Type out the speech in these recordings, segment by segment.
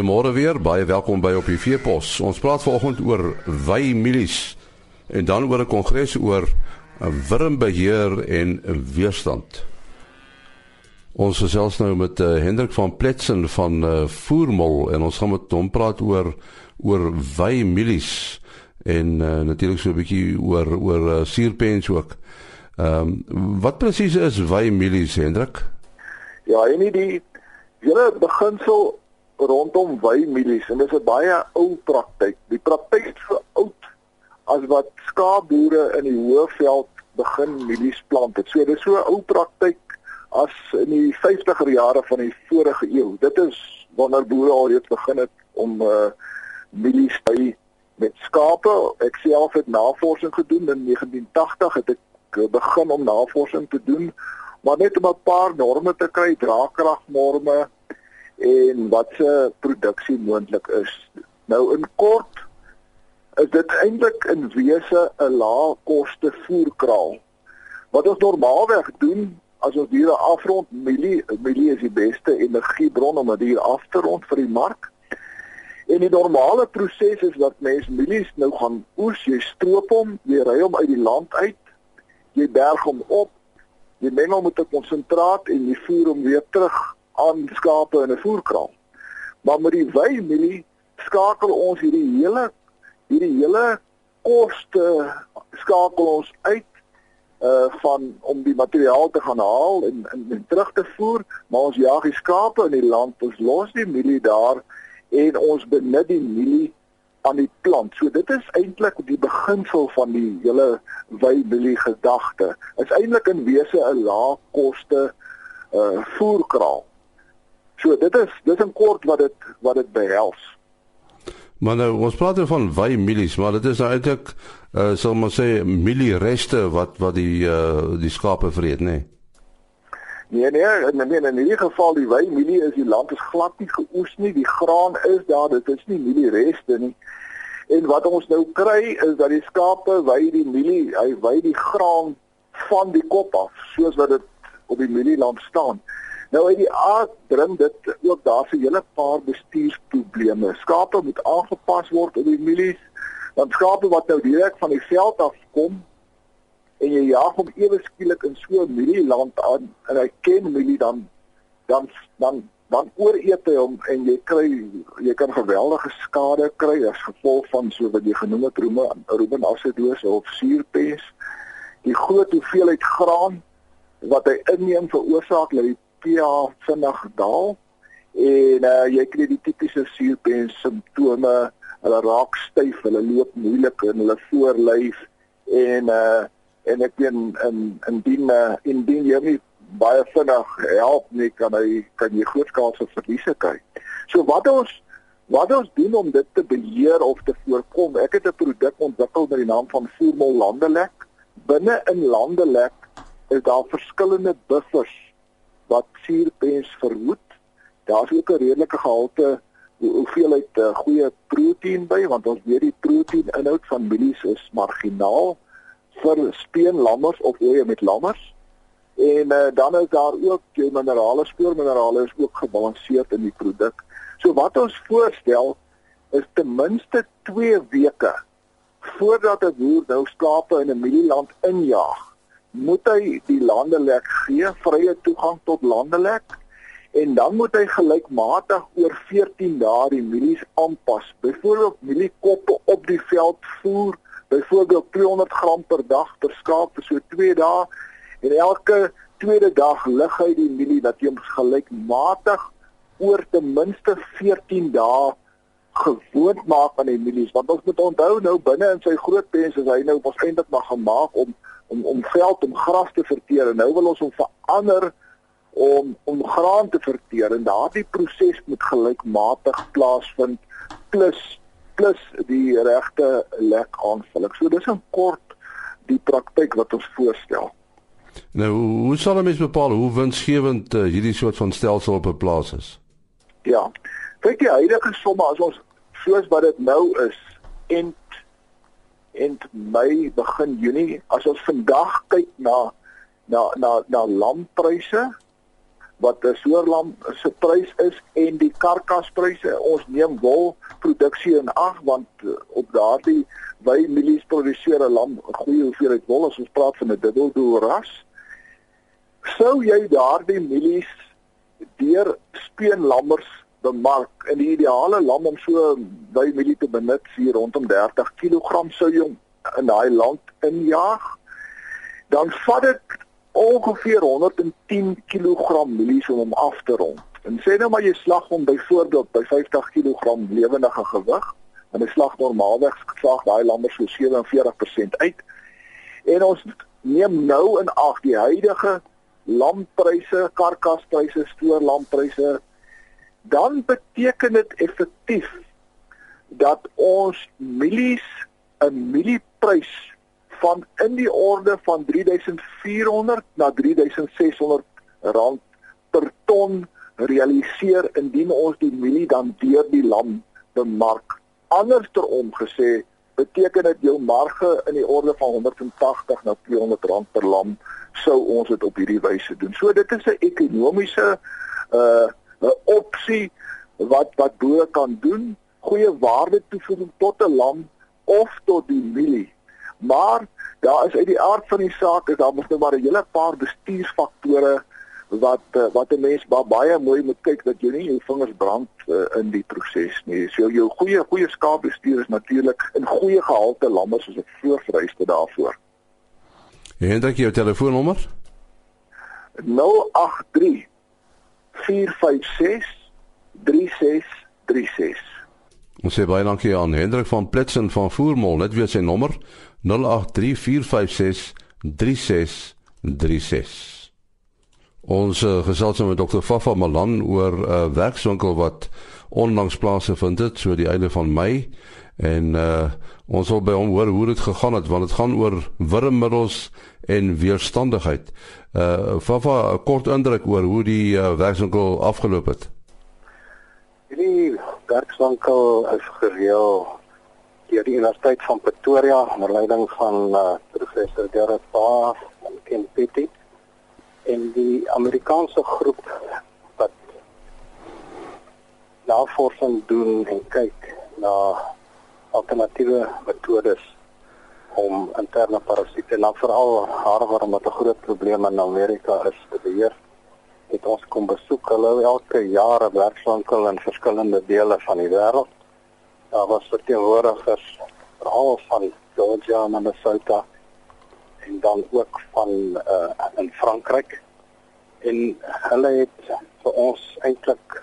Goeiemôre weer. Baie welkom by op die Veepos. Ons praat vanoggend oor wy mielies en dan oor 'n kongres oor wurmbeheer en weerstand. Ons gesels nou met uh, Hendrik van Pletsen van uh, Voermol en ons gaan met hom praat oor oor wy mielies en uh, natuurlik so 'n bietjie oor oor uh, suurpens ook. Ehm um, wat presies is wy mielies Hendrik? Ja, en die hele beginsel rondom wymielies en dis 'n baie ou praktyk. Die praktyk is so oud as wat skaapboere in die Hoëveld begin mielies plant het. So dis so 'n ou praktyk as in die 50er jare van die vorige eeu. Dit is wanneer boere al reeds begin het om uh mielies by met skape. Ek self het navorsing gedoen in 1980 het ek begin om navorsing te doen maar net om 'n paar norme te kry, draagkragnorme en wat se produksie moontlik is. Nou in kort is dit eintlik in wese 'n lae koste voerkraal. Wat ons normaalweg doen as ons diere afrond, mielie, mielie is die beste energiebron om 'n dier af te rond vir die mark. En die normale proses is dat mens mielies nou gaan oes, jy stroop hom, jy ry hom uit die land uit, jy berg hom op, jy meng hom met 'n konsentraat en jy voer hom weer terug aan skape in 'n voerkraal. Maar met die wy mielie skakel ons hierdie hele hierdie hele koste skakel ons uit uh van om die materiaal te gaan haal en, en en terug te voer, maar ons jag die skape in die land, ons los die mielie daar en ons benut die mielie aan die plant. So dit is eintlik die beginsel van die hele wy mielie gedagte. Is eintlik in wese 'n lae koste uh voerkraal. So dit is dis in kort wat dit wat dit behels. Maar nou ons praat oor van wy mielies, maar dit is nou eintlik uh sal maar sê mielie reste wat wat die uh die skape vreet, nê. Nee. Nee nee, in nee, in hierdie geval die wy mielie is die land is glad nie geoes nie, die graan is daar, dit is nie mielie reste nie. En wat ons nou kry is dat die skape wy die mielie, hy wy die graan van die kop af, soos wat dit op die mielieland staan. Nou uit die aard dring dit ook daar vir hele paar bestuursprobleme. Skape moet aangepas word op die mielies. Want skape wat nou direk van die veld af kom en jy jaag hom ewe skielik in so 'n mielieland aan en hy ken mielie dan dan dan dan ooreet hy hom en jy kry jy kan geweldige skade kry as gevolg van so wat jy genoem het rome rome acidose of suurpes. Die groot hoeveelheid graan wat hy inneem veroorsaak dat die pH vinnig daal en uh, jy kry die tipiese suurpens simptome. Hulle raak styf hulle loop moeilik in hulle voorlyf en uh, en ek bin in indien uh, indien jy nie baie vinnig help nie kan hy kan jy grootskaalse verliese kry. So wat ons wat ons doen om dit te beheer of te voorkom ek het 'n produk ontwikkel met die naam van Voermol Landelek. Binne in Landelek is daar verskillende buffers wat suurpens verhoed. Daar's ook 'n redelike gehalte hoeveelheid uh, goeie proteïen by want ons weet die proteïen inhoud van mielies is marginaal vir speenlammers of oeye met lammers. En uh, dan is daar ook die minerale spoorminerale is ook gebalanseerd in die produk. So wat ons voorstel is ten minste 2 weke voordat 'n boer nou skape in 'n mielieland injaag moet hy die landelek gee vrye toegang tot landelek en dan moet hy gelykmatig oor 14 dae die mielies aanpas. Byvoorbeeld mieliekoppe op die veld voer, byvoorbeeld 200 gram per dag per skaap vir so 2 dae en elke tweede dag lig hy die mielie dat hy hom gelykmatig oor ten minste 14 dae gewoond maak aan die mielies want ons moet onthou nou binne in sy groot pens is hy nou eintlik maar gemaak om om om veld om gras te verteer en nou wil ons hom verander om om graan te verteer en daardie proses moet gelykmatig plaasvind plus plus die regte lek aanvulling. So dis 'n kort die praktyk wat ons voorstel. Nou, hoe sal 'n mens bepaal hoe winsgewend uh, hierdie soort van stelsel op 'n plaas is? Ja. Kyk die huidige somme as ons soos wat dit nou is en en Mei begin Junie as ons vandag kyk na na na na landpryse wat 'n soorlam se prys is en die karkaspryse. Ons neem wolproduksie in ag want uh, op daardie wy milies produseer 'n lam 'n goeie hoeveelheid wol as ons praat van 'n dubbeldoel ras. Sou jy daardie milies deur speenlammers bemark in die ideale lam om so wy milie te benut vir rondom 30 kg sou jy in daai land injaag dan vat dit ongeveer 110 kg milies om hom af te rond. En sê nou maar jy slag hom byvoorbeeld by 50 kg lewendige gewig, en 'n slag normaalweg slag daai lammer so 47% uit. En ons neem nou in ag die huidige lampryse, karkaspryse, stoorlampryse, dan beteken dit effektief dat ons milies 'n milieprys van in die orde van 3400 na 3600 rand per ton realiseer indien ons die mielie dan deur die lam bemark. Andersom gesê, beteken dit jou marge in die orde van 180 na 200 rand per lam sou ons dit op hierdie wyse doen. So dit is 'n ekonomiese uh 'n opsie wat wat boere kan doen, goeie waarde toevoeg tot 'n lam of tot die mielie Maar daar is uit die aard van die saak is daar mos nou maar 'n hele paar bestuursfaktore wat eh, wat 'n mens baie mooi moet kyk dat jy nie jou vingers brand uh, in die proses nie. So jou goeie goeie skaapbestuur is natuurlik in goeie gehalte lammers soos 'n voorvereiste daarvoor. Hendrik, jou telefoonnommer? 083 456 3636 Ons sê baie dankie aan Hendrik van Plitsen van Voormol. Net weer sy nommer 0834563636. Ons uh, gesels met Dr. Fafa Malan oor 'n uh, werkswinkel wat onlangs plaasgevind het, so die einde van Mei en uh, ons wil by hom hoor hoe dit gegaan het want dit gaan oor wurmmiddels en weerstandigheid. Uh Fafa 'n kort indruk oor hoe die uh, werkswinkel afgeloop het. Die werkswinkel is gereël deur die Universiteit van Pretoria onder leiding van uh, professor Gerard Baas en Ken Petty en die Amerikaanse groep wat navorsing doen en kyk na alternatiewe metodes om interne parasiete en veral haarworm wat 'n groot probleem in Amerika is te beheer het ons kom besoek. Hulle elke jaar 'n werkswinkel in verskillende dele van die wêreld. Daar was verteenwoordigers veral van Georgia en Minnesota en dan ook van uh in Frankryk en hulle het vir ons eintlik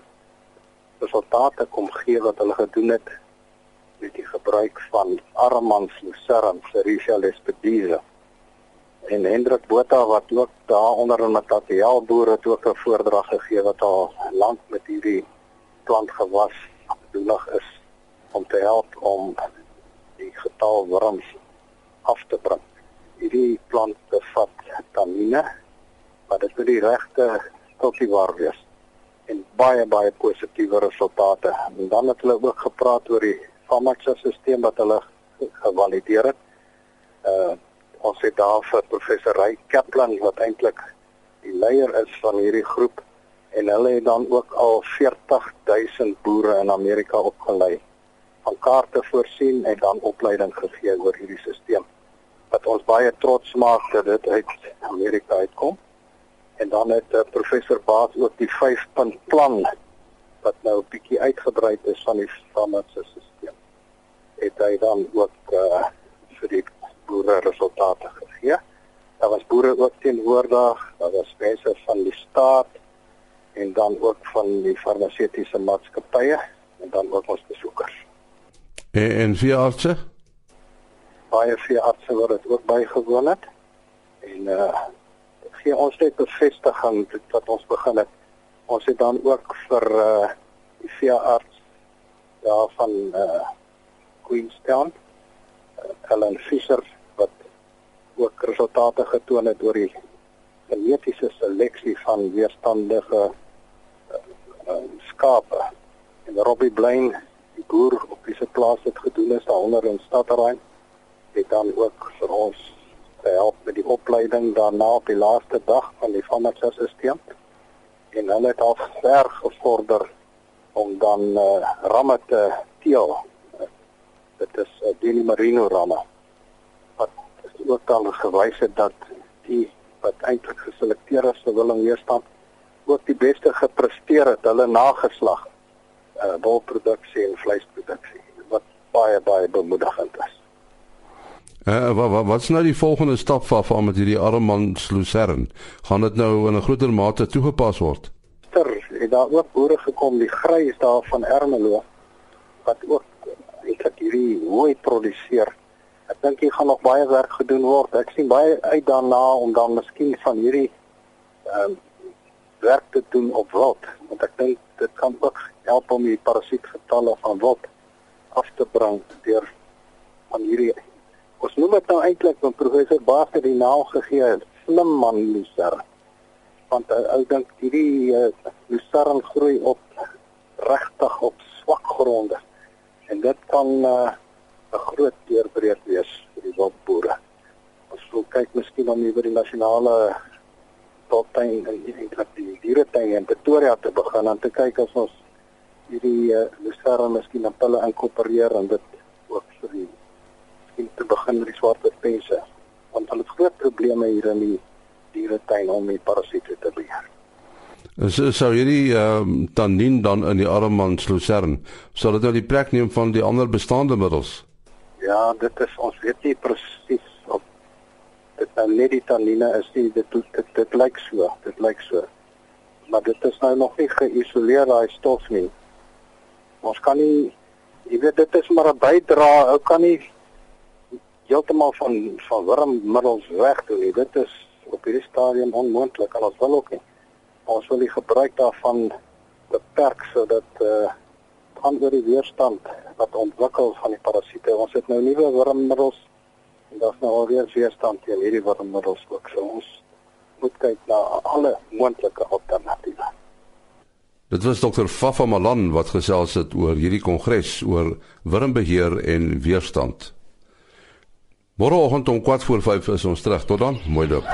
resultate kom gee wat hulle gedoen het met die gebruik van Armand Lucerne Serisia lespedise en Hendrik Botha wat ook daar onder in Matatiel boere het ook 'n voordrag gegee wat al lank met hierdie plant gewas bedoelig is om te help om die getal worms af te bring. Hierdie plant bevat tannine wat dit vir die regte kultivar wees en baie baie positiewe resultate. En dan het hulle ook gepraat oor die stelsel wat hulle gevalideer het. Uh ons het daar vir professor Ray Kaplan wat eintlik die leier is van hierdie groep en hulle het dan ook al 40000 boere in Amerika opgelei van kaarte voorsien en dan opleiding gegee oor hierdie stelsel wat ons baie trots maak dat dit uit Amerika uitkom. En dan het uh, professor Baas ook die 5-punt plan wat nou 'n bietjie uitgebrei is van die Stammatse stelsel. Het hy dan ook uh, vir die boere resultate gegee. Daar was boere ook teenwoordig, daar was mense van die staat en dan ook van die farmaseutiese maatskappye en dan ook ons besoekers. En, en veeartse? Baie veeartse wat dit ook bygewoon het. En uh gee ons net bevestiging dat ons begin het. Ons het dan ook vir uh die veearts daar van uh Queenstown, uh, Helen Fisher wat ook resultate getoon het oor die genetiese seleksie van weerstandige uh, uh, skape. En Robbie Blaine die boer op die se plaas het gedoen is daaronder in Stadterrein het dan ook vir ons help met die opleiding daarna op die laaste dag van die farmaseutiese stelsel en hulle het al ver gevorder om dan uh, ramme te teel. Dit is uh, Dini Marino ramme wat ook al gewys het dat die wat eintlik geselekteer is vir Willem Weerstand ook die beste gepresteer het hulle nageslag uh wolproduksie en vleisproduksie wat baie baie bemoedigend is. Uh, wat wat wat's nou die volgende stap van van met hierdie Armand Lucerne? Gaan dit nou in 'n groter mate toegepas word? Ter het daar ook boere gekom, die grys daar van Ermelo wat ook eintlik hierdie hooi produseer. Ek dink hier gaan nog baie werk gedoen word. Ek sien baie uit daarna om dan miskien van hierdie ehm um, werk te doen op wild, want ek dink dit kan ook help om die parasietgetalle van wild af te bring deur van hierdie Ons noem dit nou eintlik van professor Baster die naam gegee het, slim man Lucer. Want hy ou dink hierdie uh, eh, Lucer groei op regtig op swak gronde. En dit kan eh, 'n uh, groot deurbreek wees vir die wildboere. Ons wil kyk miskien om oor die nasionale toptuin en eintlik die dieretuin in Pretoria te begin om te kyk of ons hierdie uh, Lucer miskien op hulle inkorporeer en dit ook vir die en te begin met die swartpense want hulle het groot probleme hier in die dieretuin om die parasiete te beheer. So sou hierdie ehm um, tannin dan in die armans lucern sal dit nou die plek neem van die ander bestaande middels. Ja, dit is ons weet nie presies of dit nou net die tannine is nie dit dit, dit dit lyk so, dit lyk so. Maar dit is nou nog nie geïsoleer daai stof nie. Ons kan nie jy weet dit is maar 'n bydra, ou kan nie heeltemal van van wurmmiddels weg doen nie. Dit is op hierdie stadium onmoontlik al ons wil ook nie. Ons wil die gebruik daarvan beperk sodat eh uh, ander die weerstand wat ontwikkel van die parasiete. Ons het nou nuwe wurmmiddels en daar's nou alweer weerstand teen hierdie wurmmiddels ook. So ons moet kyk na alle moontlike alternatiewe. Dit was dokter Fafa Malan wat gesels het oor hierdie kongres oor wurmbeheer en weerstand. Môreoggend om 4 voor 5 is ons terug. Tot dan. Mooi dop.